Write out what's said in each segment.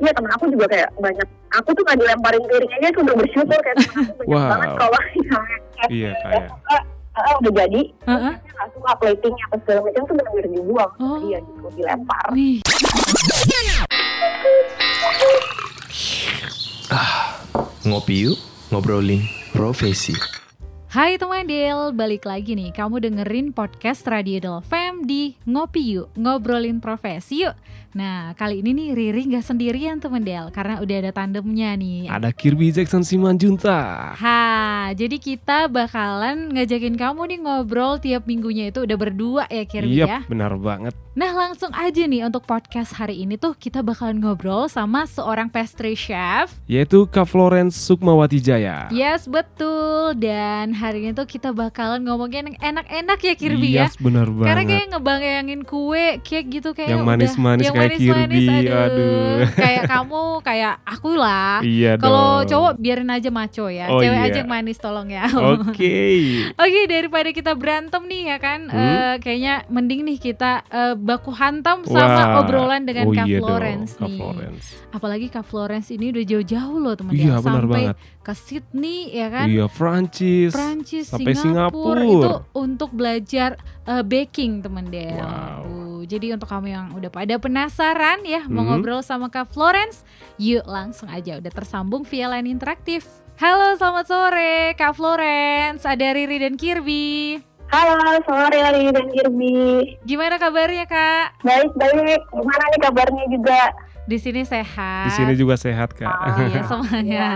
iya temen aku juga kayak banyak aku tuh nggak dilemparin piring aja tuh udah bersyukur kayak temen aku banyak Wow. banget kalau misalnya Iya, kayak. uh, udah jadi Heeh. Dia nggak suka platingnya apa segala macam tuh benar-benar dibuang Oh. iya gitu dilempar Wih, Ngopi yuk, ngobrolin profesi. Hai teman Del, balik lagi nih. Kamu dengerin podcast Radio Del Fam di Ngopi Yuk, ngobrolin profesi yuk. Nah, kali ini nih Riri nggak sendirian teman Del, karena udah ada tandemnya nih. Ada Kirby Jackson Simanjunta. Ha, jadi kita bakalan ngajakin kamu nih ngobrol tiap minggunya itu udah berdua ya Kirby Iya, ya. benar banget. Nah langsung aja nih untuk podcast hari ini tuh kita bakalan ngobrol sama seorang pastry chef Yaitu Kak Florence Sukmawati Jaya. Yes betul dan hari ini tuh kita bakalan ngomongin yang enak-enak ya Kirby ya Yes, benar banget. Karena kayak ngebayangin kue, cake gitu kayak Yang manis-manis kayak manis-manis, Kirby, aduh. Kayak kamu, kayak aku lah Iya Kalau cowok biarin aja maco ya, Oh, cewek iya. aja yang manis tolong ya Oke. Oke daripada kita berantem nih ya kan Hmm? eh, Kayaknya mending nih kita eh, baku hantam sama Wah. obrolan dengan oh, Kak iya Florence dong, Kak nih Florence. Apalagi Kak Florence ini udah jauh-jauh loh teman Iya, benar Sampai banget. ke Sydney ya kan Iya, Prancis. Prancis, sampai Singapura, Singapura. itu untuk belajar eh, baking teman Del. Wow. Jadi untuk kamu yang udah pada penasaran ya mau Hmm. ngobrol sama Kak Florence, yuk langsung aja udah tersambung via line interaktif. Halo, selamat sore Kak Florence. Ada Riri dan Kirby. halo sore Lali dan Kirby Gimana kabarnya Kak? baik baik gimana nih kabarnya juga Di sini sehat. Di sini juga sehat, Kak. Iya semangat. ya.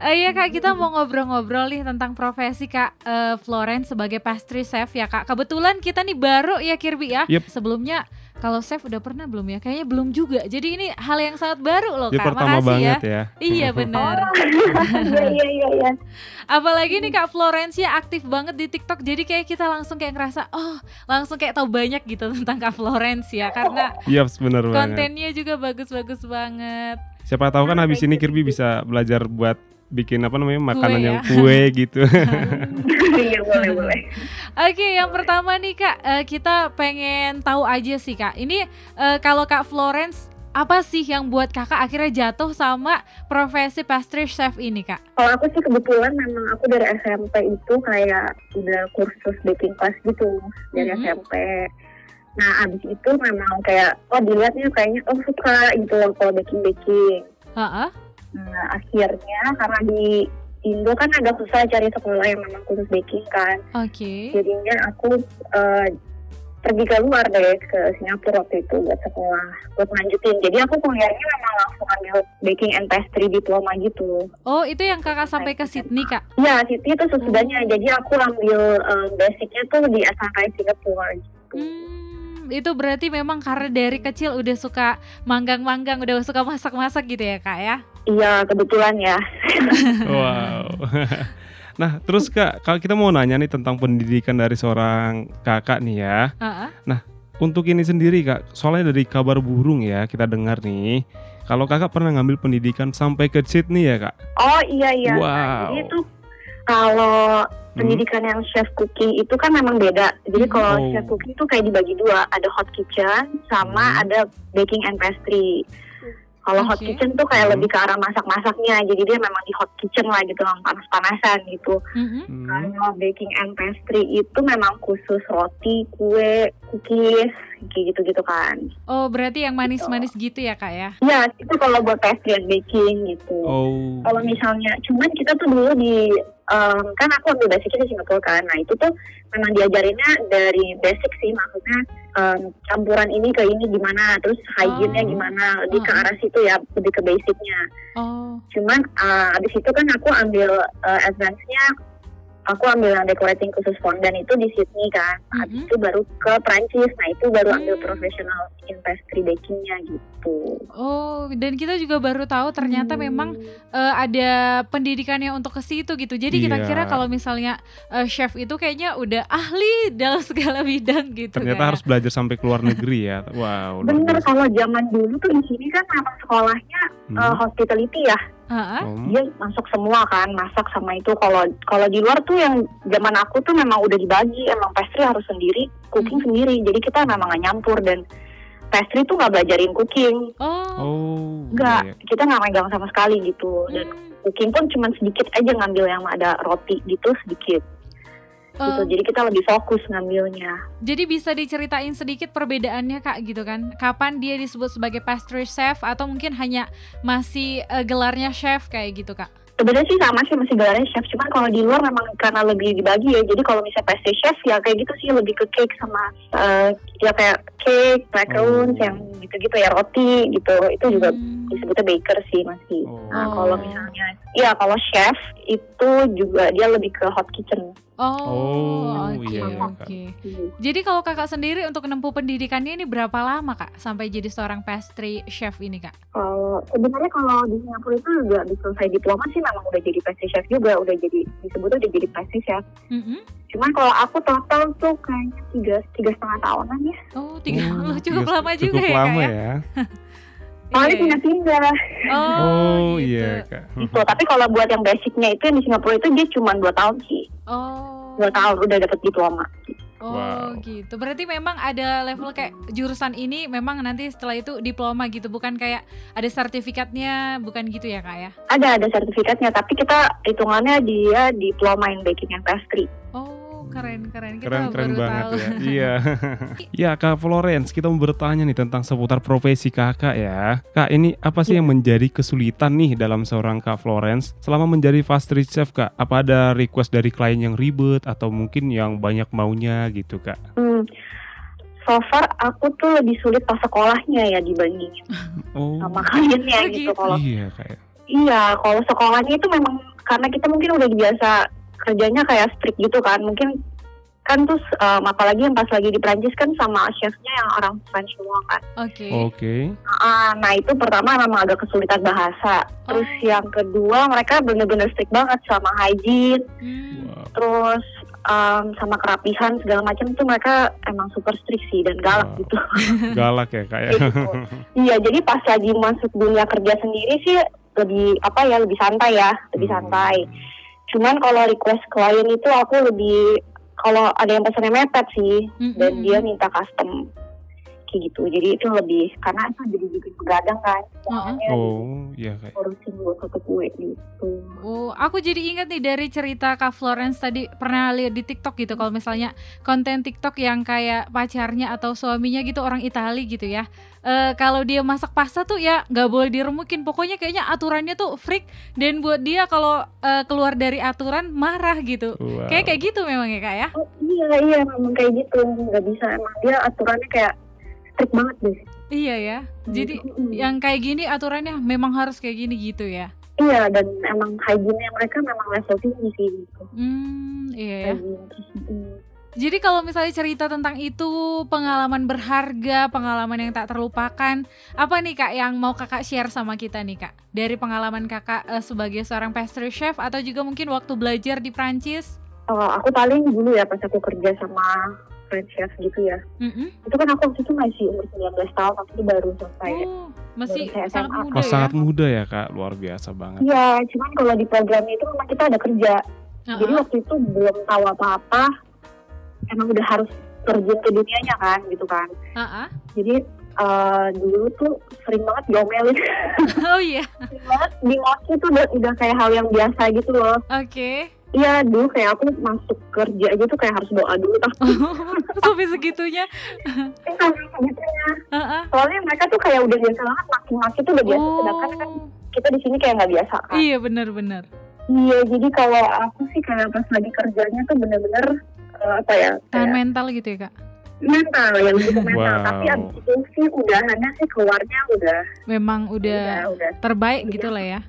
Eh, iya kak, kita mau ngobrol-ngobrol nih tentang profesi kak eh, Florence sebagai pastry chef ya kak. Kebetulan kita nih baru ya Kirby ya. Yep. Sebelumnya kalau chef udah pernah belum ya? Kayaknya belum juga. Jadi ini hal yang sangat baru loh Dia kak. pertama Makasih banget ya. ya. Iya benar. iya iya iya iya Apalagi nih kak Florence ya aktif banget di TikTok. Jadi kayak kita langsung kayak ngerasa oh langsung kayak tahu banyak gitu tentang kak Florence ya. Karena Iya, benar banget. kontennya juga bagus-bagus banget. Siapa tahu kan Ah, habis ini baik. Kirby bisa belajar buat bikin apa namanya makanan Kue yang ya. kue gitu. iya boleh boleh Oke, yang pertama nih Kak, eh, kita pengen tahu aja sih Kak. Ini eh, kalau Kak Florence apa sih yang buat kakak akhirnya jatuh sama profesi pastry chef ini kak? Kalau aku sih kebetulan memang aku dari SMP itu kayak udah kursus baking class gitu dari Mhm. SMP. Nah abis itu memang kayak oh dilihatnya kayaknya oh suka gitu loh kalau baking baking. Heeh. Nah akhirnya karena di Indo kan agak susah cari sekolah yang memang khusus baking kan. Oke. Jadinya aku eh, pergi keluar deh ke Singapura waktu itu buat sekolah buat lanjutin. Jadi aku kuliahnya memang langsung ambil baking and pastry diploma gitu. Oh itu yang kakak sampai ke Sydney kak? Ya, Sydney itu sesudahnya. Jadi aku ambil um, basicnya tuh di SHK Singapura. Gitu. Hmm, itu berarti memang karena dari kecil udah suka manggang-manggang, udah suka masak-masak gitu ya kak ya? Iya, kebetulan ya. wow. nah, terus Kak, kalau kita mau nanya nih tentang pendidikan dari seorang kakak nih ya. Heeh. Untuk ini sendiri Kak, soalnya dari kabar burung ya kita dengar nih. Kalau kakak pernah ngambil pendidikan sampai ke Sydney ya kak? Oh iya iya. Nah, Wow. jadi itu kalau. Pendidikan yang chef cooking itu kan memang beda. Jadi Hmm. kalau Oh. chef cooking itu kayak dibagi dua, ada hot kitchen sama Hmm. ada baking and pastry. Kalau hot Oke. kitchen tuh kayak Hmm. lebih ke arah masak-masaknya, jadi dia memang di hot kitchen lah gitu, yang panas-panasan gitu. Hmm. Kalau baking and pastry itu memang khusus roti, kue, cookies, kayak gitu-gitu kan. Oh berarti yang manis-manis gitu ya kak ya? Ya, itu kalau buat pastry and baking gitu. Oh. Kalau misalnya, cuman kita tuh dulu di, em, kan aku ambil basicnya di Singapura kan, nah itu tuh memang diajarinnya dari basic sih, maksudnya em, campuran ini ke ini gimana, terus hygiene-nya Oh. gimana, lebih ke Oh. arah situ ya, lebih ke basicnya. Oh. Cuman eh, abis itu kan aku ambil eh, advance-nya, aku ambil yang decorating khusus fondant itu di Sydney kan. Abis Mhm. itu baru ke Prancis, nah itu baru ambil Hmm. professional in pastry baking-nya gitu. Oh, dan kita juga baru tahu ternyata Hmm. memang eh, ada pendidikannya untuk ke situ gitu. Jadi kita Iya. kira kalau misalnya eh, chef itu kayaknya udah ahli dalam segala bidang gitu. Ternyata Kak. harus belajar sampai ke luar negeri ya. Wow. Bener kalau zaman dulu tuh di sini kan memang sekolahnya Hmm. eh, hospitality ya. Om. Dia masuk semua kan, masak sama itu. Kalau kalau di luar tuh yang zaman aku tuh memang udah dibagi, emang pastry harus sendiri, cooking Hmm. sendiri. Jadi kita memang nggak nyampur dan pastry tuh nggak belajarin cooking. Oh, Oh. enggak Iya, iya. kita nggak megang sama sekali gitu dan Hmm, cooking pun cuma sedikit aja ngambil yang ada roti gitu sedikit gitu jadi kita lebih fokus ngambilnya jadi bisa diceritain sedikit perbedaannya kak gitu kan? Kapan dia disebut sebagai pastry chef atau mungkin hanya masih eh, gelarnya chef kayak gitu kak? sebenarnya sih sama sih masih gelarnya chef cuman kalau di luar memang karena lebih dibagi ya jadi kalau misalnya pastry chef ya kayak gitu sih lebih ke cake sama eh, ya kayak cake macarons Oh. yang gitu-gitu ya roti gitu itu juga Hmm. disebutnya baker sih masih Oh. nah Oh. kalau misalnya iya kalau chef itu juga dia lebih ke hot kitchen Oh, Oh, oke iya, iya, oke. Jadi kalau kakak sendiri untuk menempuh pendidikannya ini berapa lama kak sampai jadi seorang pastry chef ini kak? Kalau sebenarnya kalau di Singapura itu juga selesai diploma sih memang udah jadi pastry chef juga, udah jadi disebutnya udah jadi pastry chef. Mm-mm. Cuman kalau aku total tuh kayaknya tiga tiga setengah tahunan ya. Oh tiga, Oh, cukup tiga- lama juga cukup ya lama kak ya? ya. Iya, iya. pindah-pindah. Oh, Oh, gitu. iya kak. Gitu. Tapi kalau buat yang basicnya itu yang di Singapura itu dia cuma dua tahun sih. Oh. Dua tahun udah dapat diploma. Oh Wow. gitu. Berarti memang ada level kayak jurusan ini memang nanti setelah itu diploma gitu, bukan kayak ada sertifikatnya, bukan gitu ya kak ya? Ada ada sertifikatnya, tapi kita hitungannya dia diploma in baking and pastry. Oh keren keren. Kita Keren keren baru banget tahu. ya. Iya. ya Kak Florence, kita mau bertanya nih tentang seputar profesi Kakak ya. Kak, ini apa sih yang menjadi kesulitan nih dalam seorang Kak Florence selama menjadi pastry chef Kak? Apa ada request dari klien yang ribet atau mungkin yang banyak maunya gitu Kak? Hmm. So far aku tuh lebih sulit pas sekolahnya ya dibandingin Oh. sama kliennya Oh, gitu. gitu. Kalau Iya Kak. ya. Iya, kalau sekolahnya itu memang karena kita mungkin udah biasa kerjanya kayak strict gitu kan. Mungkin kan terus em, apalagi yang pas lagi di Prancis kan sama chefnya yang orang French semua kan. Oke. Oke. Ah, nah itu pertama memang agak kesulitan bahasa. Terus Oh. yang kedua mereka bener-bener strict banget sama hygiene. Hmm. Wow. Terus em, sama kerapihan segala macam tuh mereka emang super strict sih dan galak Wow. gitu. Galak ya ya. Kayak gitu. Iya, jadi pas lagi masuk dunia kerja sendiri sih lebih apa ya lebih santai ya, lebih Hmm. santai. Cuman kalau request klien itu aku lebih kalau ada yang pesannya mepet sih dan Mm-mm. dia minta custom kayak gitu. Jadi itu lebih karena itu jadi bikin begadang kan. Semuanya Oh, iya Kak. urusin buat satu kue gitu. Oh, aku jadi ingat nih dari cerita Kak Florence tadi pernah lihat di TikTok gitu kalau misalnya konten TikTok yang kayak pacarnya atau suaminya gitu orang Itali gitu ya. Eh kalau dia masak pasta tuh ya nggak boleh diremukin. Pokoknya kayaknya aturannya tuh freak dan buat dia kalau eh, keluar dari aturan marah gitu. Wow. Kayak kayak gitu memang ya Kak ya. Oh iya iya memang kayak gitu nggak bisa emang dia aturannya kayak strict banget deh. Iya ya. Jadi Mm-mm. yang kayak gini aturannya memang harus kayak gini gitu ya. iya dan emang hygiene mereka memang level tinggi sih gitu. Hmm, iya ya. Mm. Jadi kalau misalnya cerita tentang itu pengalaman berharga, pengalaman yang tak terlupakan, apa nih kak yang mau kakak share sama kita nih kak? Dari pengalaman kakak eh, sebagai seorang pastry chef atau juga mungkin waktu belajar di Prancis? Oh, aku paling dulu ya pas aku kerja sama French chef gitu ya. Mm-mm. Itu kan aku waktu itu masih umur 19 tahun, aku tuh baru selesai. Oh, masih Baru saya sangat SMA. muda Oh, ya? sangat muda ya Kak, luar biasa banget. Iya, cuman kalau di programnya itu memang kita ada kerja. Jadi Uh-uh. waktu itu belum tahu apa-apa. Emang udah harus terjun ke dunianya kan, gitu kan. Uh-uh. Jadi eh, dulu tuh sering banget diomelin. Oh iya, sering banget di itu udah, udah kayak hal yang biasa gitu loh. oke. Iya, dulu kayak aku masuk kerja aja tuh kayak harus doa dulu. Tapi Sampai segitunya. kan segitunya. Uh-uh. Soalnya mereka tuh kayak udah biasa banget maki-maki tuh udah biasa. Sedangkan kan Oh, kita di sini kayak nggak biasa kan. iya benar-benar. Iya, jadi kalau aku sih kayak pas lagi kerjanya tuh bener-bener eh, apa ya? Tahan kayak mental gitu ya kak? mental ya lebih ke mental. Wow. Tapi abis itu sih udahannya sih keluarnya udah Memang udah udah udah terbaik gitu lah ya.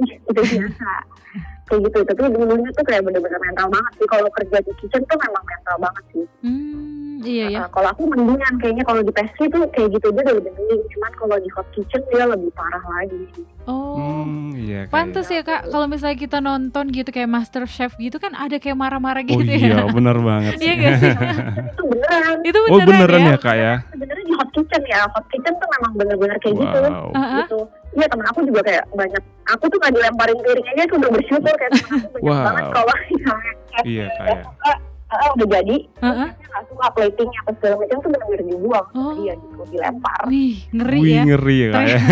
udah biasa. Kayak gitu, tapi dulunya tuh kayak bener-bener mental banget sih. Kalau kerja di kitchen tuh memang mental banget sih. Hmm, iya ya. Kalau aku mendingan kayaknya kalau di pastry tuh kayak gitu aja udah lebih mending. Cuman kalau di hot kitchen dia lebih parah lagi sih. Oh. Hmm, iya Kak. Pantes ya kak, kalau misalnya kita nonton gitu kayak Master Chef gitu kan ada kayak marah-marah Oh gitu iya, ya. bener banget Iya sih. gak sih? Itu beneran. Itu Oh beneran, beneran ya? ya Kak ya? Sebenarnya di hot kitchen ya. Hot kitchen tuh memang bener-bener kayak gitu. Wow. Uh-uh. gitu. Iya temen aku juga kayak banyak. Aku tuh nggak dilemparin piring aja tuh udah bersyukur kayak temen aku banyak Wow. banget kalau misalnya Iya, kayak. suka, ah, udah jadi, chefnya nggak suka platingnya apa segala macam tuh bener-bener dibuang. Oh. Iya gitu dilempar. Wih, ngeri Wih ya. ngeri ya Kak ya.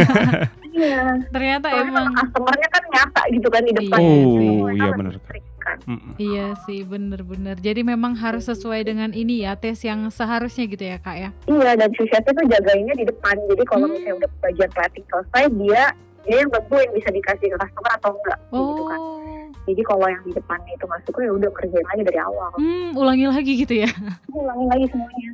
Iya. Ternyata Soalnya emang customernya kan nyata gitu kan di depan. Iya Oh, sih. Mereka iya lebih kan. Mm-mm. Iya sih bener-bener Jadi memang harus sesuai dengan ini ya Tes yang seharusnya gitu ya kak ya Iya dan si chefnya tuh jagainnya di depan. Jadi kalau Hmm. misalnya udah bagian plating selesai dia dia yang tentuin bisa dikasih ke customer atau enggak gitu kan. Jadi kalau yang di depannya itu nggak suka ya udah kerjain aja dari awal. Hmm ulangi lagi gitu ya. Ulangin lagi semuanya.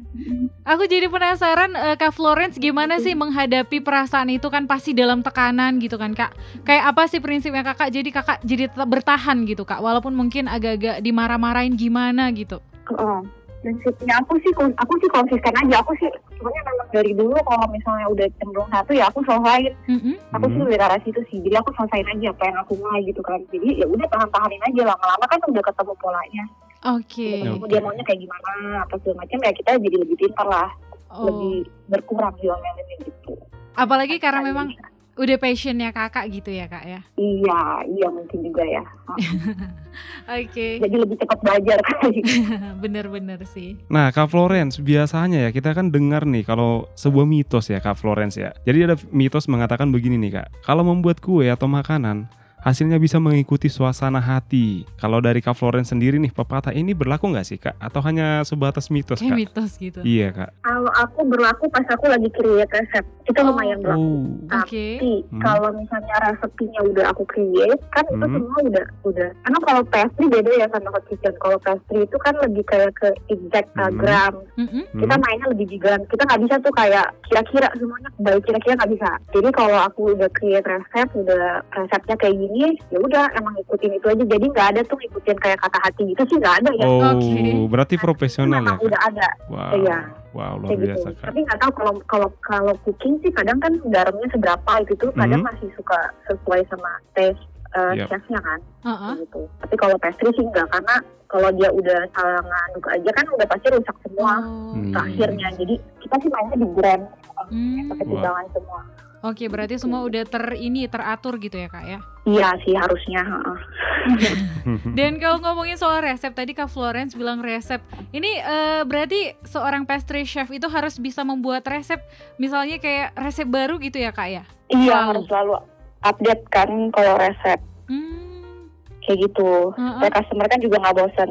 Aku jadi penasaran eh, Kak Florence gimana sih menghadapi perasaan itu kan pasti dalam tekanan gitu kan Kak? Kayak apa sih prinsipnya kakak? Jadi kakak jadi tetap bertahan gitu Kak? Walaupun mungkin agak-agak dimarah-marahin gimana gitu? Oh. Prinsipnya aku sih aku sih konsisten aja. Aku sih sebenarnya memang dari dulu kalau misalnya udah cenderung satu ya aku selesaiin. Mm-mm. Aku sih lebih arah situ sih. Jadi aku selesaiin aja apa yang aku mulai gitu kan. Jadi ya udah tahan-tahanin aja lama-lama kan udah ketemu polanya. Oke Udah ketemu dia maunya kayak gimana apa segala macam ya kita jadi lebih pintar lah. Oh. Lebih berkurang diomelinnya gitu. Apalagi karena memang udah passionnya kakak gitu ya kak ya Iya, iya mungkin juga ya. Oke Jadi lebih cepat belajar kali. Bener-bener sih Nah, Kak Florence, biasanya ya kita kan dengar nih kalau sebuah mitos ya Kak Florence ya. Jadi ada mitos mengatakan begini nih Kak. Kalau membuat kue atau makanan, hasilnya bisa mengikuti suasana hati. Kalau dari Kak Florence sendiri nih, pepatah ini berlaku nggak sih Kak? Atau hanya sebatas mitos Kayak Kak? mitos gitu Iya Kak. Kalau aku berlaku pas aku lagi create resep, itu Oh. lumayan berlaku. Oh. Oke Tapi Hmm. kalau misalnya resepnya udah aku create, kan itu Hmm. semua udah udah. Karena kalau pastry beda ya sama hot kitchen. Kalau pastry itu kan lebih kayak ke exact Hmm. gram. Mm-mm. Kita Hmm. mainnya lebih di gram. Kita nggak bisa tuh kayak kira-kira semuanya baik kira-kira nggak bisa. Jadi kalau aku udah create resep, udah resepnya kayak gini, ya udah emang ikutin itu aja. Jadi nggak ada tuh ngikutin kayak kata hati gitu sih nggak ada ya. Oh, Oke. berarti profesional ya Memang Kak? udah ada Wow. Iya. Wow, luar kayak gitu. biasa Kak. Tapi nggak tahu kalau kalau kalau cooking sih kadang kan garamnya seberapa itu tuh kadang Hmm. masih suka sesuai sama taste uh, Yep. chefnya kan Uh-uh. gitu. Tapi kalau pastry sih enggak karena kalau dia udah salah ngaduk aja kan udah pasti rusak semua Oh. Hmm. akhirnya. Jadi kita sih mainnya di gram Hmm. pakai Wah. timbangan semua. Oke, berarti semua udah ter ini teratur gitu ya kak ya. Iya sih harusnya. heeh. Dan kalau ngomongin soal resep tadi Kak Florence bilang resep. Ini eh, berarti seorang pastry chef itu harus bisa membuat resep, misalnya kayak resep baru gitu ya kak ya. Iya Selalu. harus selalu update kan kalau resep Hmm. kayak gitu. Heeh. Supaya customer kan juga nggak bosan.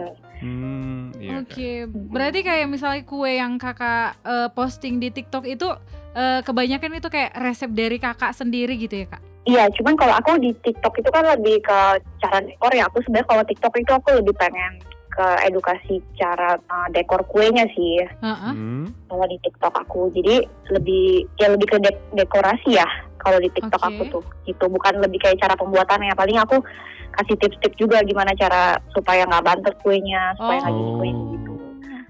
Hmm, iya Kak. Oke, berarti kayak misalnya kue yang kakak eh, posting di TikTok itu eh, kebanyakan itu kayak resep dari kakak sendiri gitu ya kak? Iya, cuman kalau aku di TikTok itu kan lebih ke cara dekor ya. Aku sebenarnya kalau TikTok itu aku lebih pengen ke edukasi cara uh, dekor kuenya sih Heeh. Hmm. kalau di TikTok aku. Jadi lebih ya lebih ke dek- dekorasi ya kalau di TikTok Oke. aku tuh. Itu bukan lebih kayak cara pembuatannya. Paling aku kasih tips-tips juga gimana cara supaya nggak bantet kuenya, supaya nggak jadi kuenya gitu.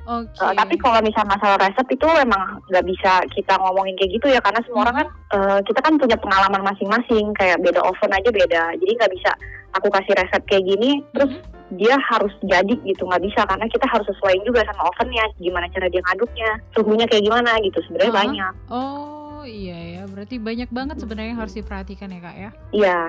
Oke. Uh, tapi kalau misalnya masalah resep itu emang nggak bisa kita ngomongin kayak gitu ya karena semua orang kan uh, kita kan punya pengalaman masing-masing kayak beda oven aja beda jadi nggak bisa aku kasih resep kayak gini terus Mhm. dia harus jadi gitu nggak bisa karena kita harus sesuaiin juga sama ovennya gimana cara dia ngaduknya suhunya kayak gimana gitu sebenarnya Uh-huh. banyak Oh iya ya, berarti banyak banget sebenarnya yang harus diperhatikan ya kak ya. iya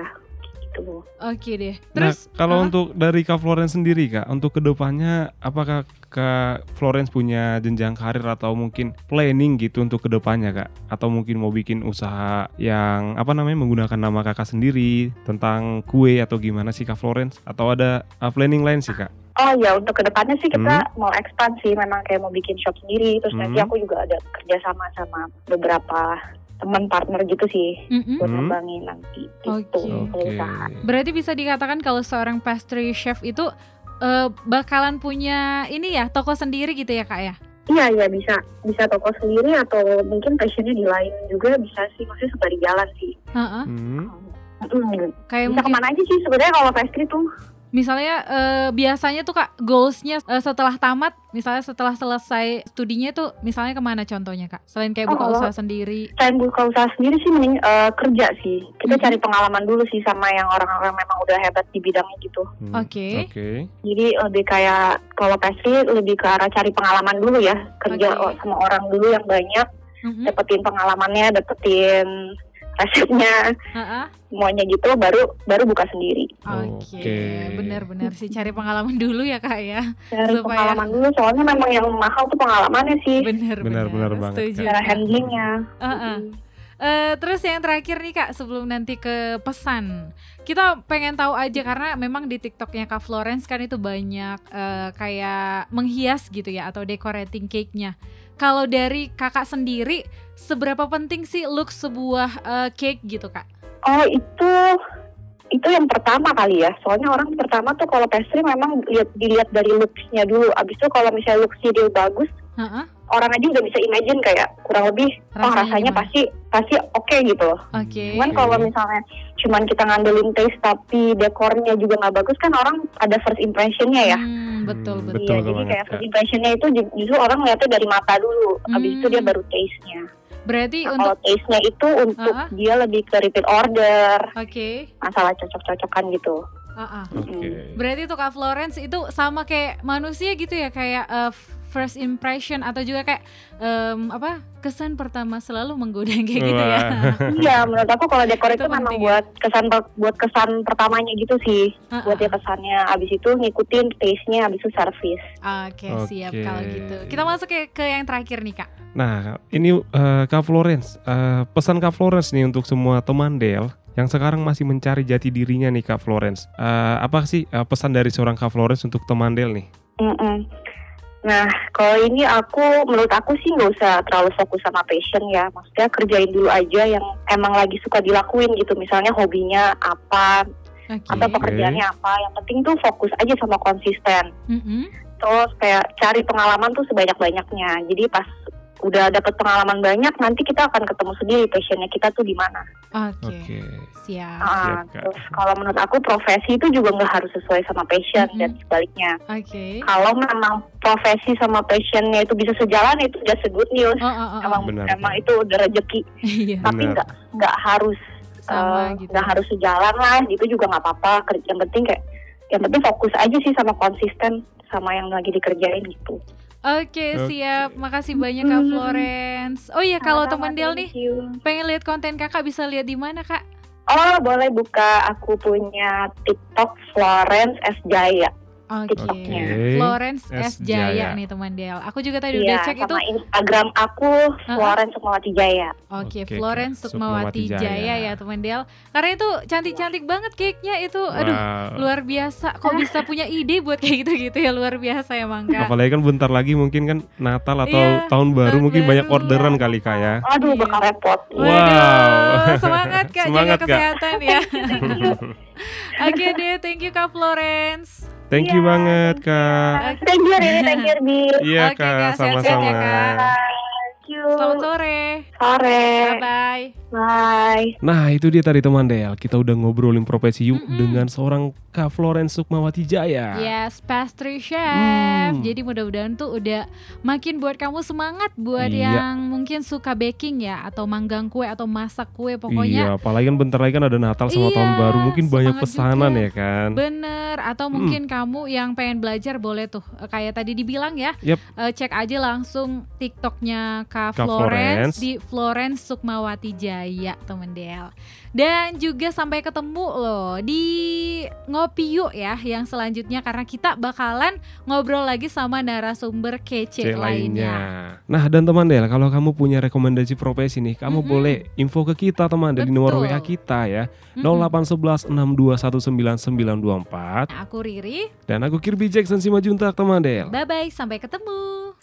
gitu Oke deh. Nah, Terus kalau ah, untuk dari Kak Florence sendiri Kak, untuk ke depannya apakah Kak Florence punya jenjang karir atau mungkin planning gitu untuk ke depannya Kak? Atau mungkin mau bikin usaha yang apa namanya menggunakan nama kakak sendiri tentang kue atau gimana sih Kak Florence? Atau ada uh, planning lain sih Kak? Oh ya untuk ke depannya sih kita mau ekspansi memang kayak mau bikin shop sendiri terus nanti Hmm. aku juga ada kerjasama sama beberapa teman partner gitu sih mm-mm. buat Hmm. ngembangin nanti gitu Oke. kalau usaha. berarti bisa dikatakan kalau seorang pastry chef itu eh, bakalan punya ini ya toko sendiri gitu ya kak ya? Iya iya bisa bisa toko sendiri atau mungkin passionnya di lain juga bisa sih maksudnya di jalan sih. Heeh. Hmm. Hmm. Kayak Bisa mungkin ke mana aja sih sebenarnya kalau pastry tuh? Misalnya eh, biasanya tuh kak goalsnya eh, setelah tamat, misalnya setelah selesai studinya tuh misalnya ke mana contohnya kak? Selain kayak Oh, buka kalau- usaha sendiri. Selain buka usaha sendiri sih mending eh, kerja sih. Kita Mhm. cari pengalaman dulu sih sama yang orang-orang memang udah hebat di bidangnya gitu. Hmm. Oke. Oke. Jadi lebih kayak kalau pastry lebih ke arah cari pengalaman dulu ya. Kerja Oke. sama orang dulu yang banyak, Mhm. dapetin pengalamannya, dapetin resepnya, Heeh. semuanya gitu baru baru buka sendiri. Oke, Oke. benar-benar sih cari pengalaman dulu ya kak ya. Cari Supaya- pengalaman dulu soalnya memang yang mahal tuh pengalamannya sih. Benar, Benar, benar banget, Setuju. Cara handlingnya. Heeh. Eh, terus yang terakhir nih kak, sebelum nanti ke pesan, kita pengen tahu aja karena memang di TikToknya Kak Florence kan itu banyak eh, kayak menghias gitu ya atau decorating cake-nya. Kalau dari kakak sendiri, seberapa penting sih look sebuah eh, cake gitu kak? Oh itu itu yang pertama kali ya. Soalnya orang pertama tuh kalau pastry memang lihat dilihat dari looks-nya dulu. Abis itu kalau misalnya looks-nya dia bagus, Heeh. orang aja udah bisa imagine kayak kurang lebih oh Rasanya rasanya gimana? pasti pasti oke gitu loh. Oke. Cuman kalau misalnya cuman kita ngandelin taste tapi dekornya juga nggak bagus kan orang ada first impressionnya ya. Hmm, betul Hmm, betul. Betul iya, jadi banget, kayak first impressionnya itu ju- justru orang lihatnya dari mata dulu. Abis itu dia Hmm. baru taste-nya. Berarti Nah, untuk taste-nya itu untuk Ah, ah. dia lebih ke repeat order, oke. masalah cocok-cocokan gitu. Ah, ah. Oke. Berarti untuk Kak Florence itu sama kayak manusia gitu ya kayak uh, first impression atau juga kayak em, apa kesan pertama selalu menggoda kayak gitu ya. Wah. Iya, menurut aku kalau dekor Itu itu, memang penting ya. buat kesan buat kesan pertamanya gitu sih. Ah, Buat ah. dia kesannya abis itu ngikutin taste-nya abis itu service. Oke, siap Oke. kalau gitu. Kita masuk ke, ke yang terakhir nih Kak. Nah, ini eh, Kak Florence, eh, pesan Kak Florence nih untuk semua teman Del yang sekarang masih mencari jati dirinya nih Kak Florence. Eh, apa sih eh, pesan dari seorang Kak Florence untuk teman Del nih? Mm-mm. Nah, kalau ini aku, menurut aku sih nggak usah terlalu fokus sama passion ya. Maksudnya kerjain dulu aja yang emang lagi suka dilakuin gitu. Misalnya hobinya apa, Oke. atau pekerjaannya apa. Yang penting tuh fokus aja sama konsisten. Mm-mm. Terus kayak cari pengalaman tuh sebanyak-banyaknya. Jadi pas udah dapet pengalaman banyak, nanti kita akan ketemu sendiri passionnya kita tuh di mana. Oke. Oke. Siap. Ah, Siap, Kak. terus kalau menurut aku profesi itu juga nggak harus sesuai sama passion Mhm. dan sebaliknya. Oke. Kalau memang profesi sama passionnya itu bisa sejalan itu just a good news. Oh, oh, oh, oh. emang Benar, emang itu udah rezeki. Iya. Tapi nggak nggak harus eh, gitu. nggak harus sejalan lah. Itu juga nggak apa-apa. Yang penting kayak yang penting fokus aja sih sama konsisten sama yang lagi dikerjain gitu. Oke, Oke. siap. Makasih banyak Kak. Florence. Oh iya, kalau teman Del nih pengen lihat konten Kakak bisa lihat di mana, Kak? Oh boleh buka aku punya TikTok Florence S Jaya. Oke. TikToknya. Florence S. Jaya Jaya. nih teman Del. Aku juga tadi udah Iya, cek itu. sama Instagram aku Florence Sukmawati Jaya. Oke, Oke, Florence Kak. Sukmawati Sukmawati Jaya. Jaya. ya teman Del. Karena itu cantik-cantik banget cake-nya itu. Aduh, Wow. luar biasa. Kok bisa punya ide buat kayak gitu-gitu ya luar biasa emang Kak. Apalagi kan bentar lagi mungkin kan Natal atau Iya, tahun baru tahun mungkin banyak baru. orderan kali Kak ya. Aduh Iya. bakal repot. Waduh, semangat Kak Semangat, jaga Kak. kesehatan ya. Oke deh, thank you Kak Florence. Thank you Iya, banget thank you. Kak. Thank you Rini, thank you Bi. Iya Oke, Kak, sama-sama. ya, Kak. Thank you. Selamat sore. Sore. Bye bye. Bye. Nah itu dia tadi teman Del Kita udah ngobrolin profesi yuk Mm-mm. Dengan seorang Kak Florence Sukmawati Jaya Yes, pastry chef. Hmm. Jadi mudah-mudahan tuh udah makin buat kamu semangat buat Iya. yang mungkin suka baking ya atau manggang kue atau masak kue Iya pokoknya apalagi kan bentar lagi kan ada Natal sama Iya, tahun baru Mungkin banyak pesanan juga. ya kan Bener, atau mungkin kamu yang pengen belajar boleh tuh Eh, kayak tadi dibilang ya, Yep. eh, cek aja langsung TikToknya Kak Kak Florence, Florence. di Florence Sukmawati Jaya temen Del. Dan juga sampai ketemu loh di ngopi yuk ya yang selanjutnya karena kita bakalan ngobrol lagi sama narasumber kece C lainnya. Nah dan teman Del Kalau kamu punya rekomendasi profesi nih Kamu Mm-mm. boleh info ke kita teman Dari nomor. WA kita ya Mm-mm. 0811 6219924 Nah, aku Riri, Dan aku Kirby Jackson Simajuntak teman Del bye bye sampai ketemu.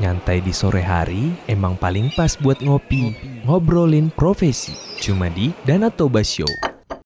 Nyantai di sore hari emang paling pas buat ngopi. Ngobrolin profesi. Cuma di Danatoba Show.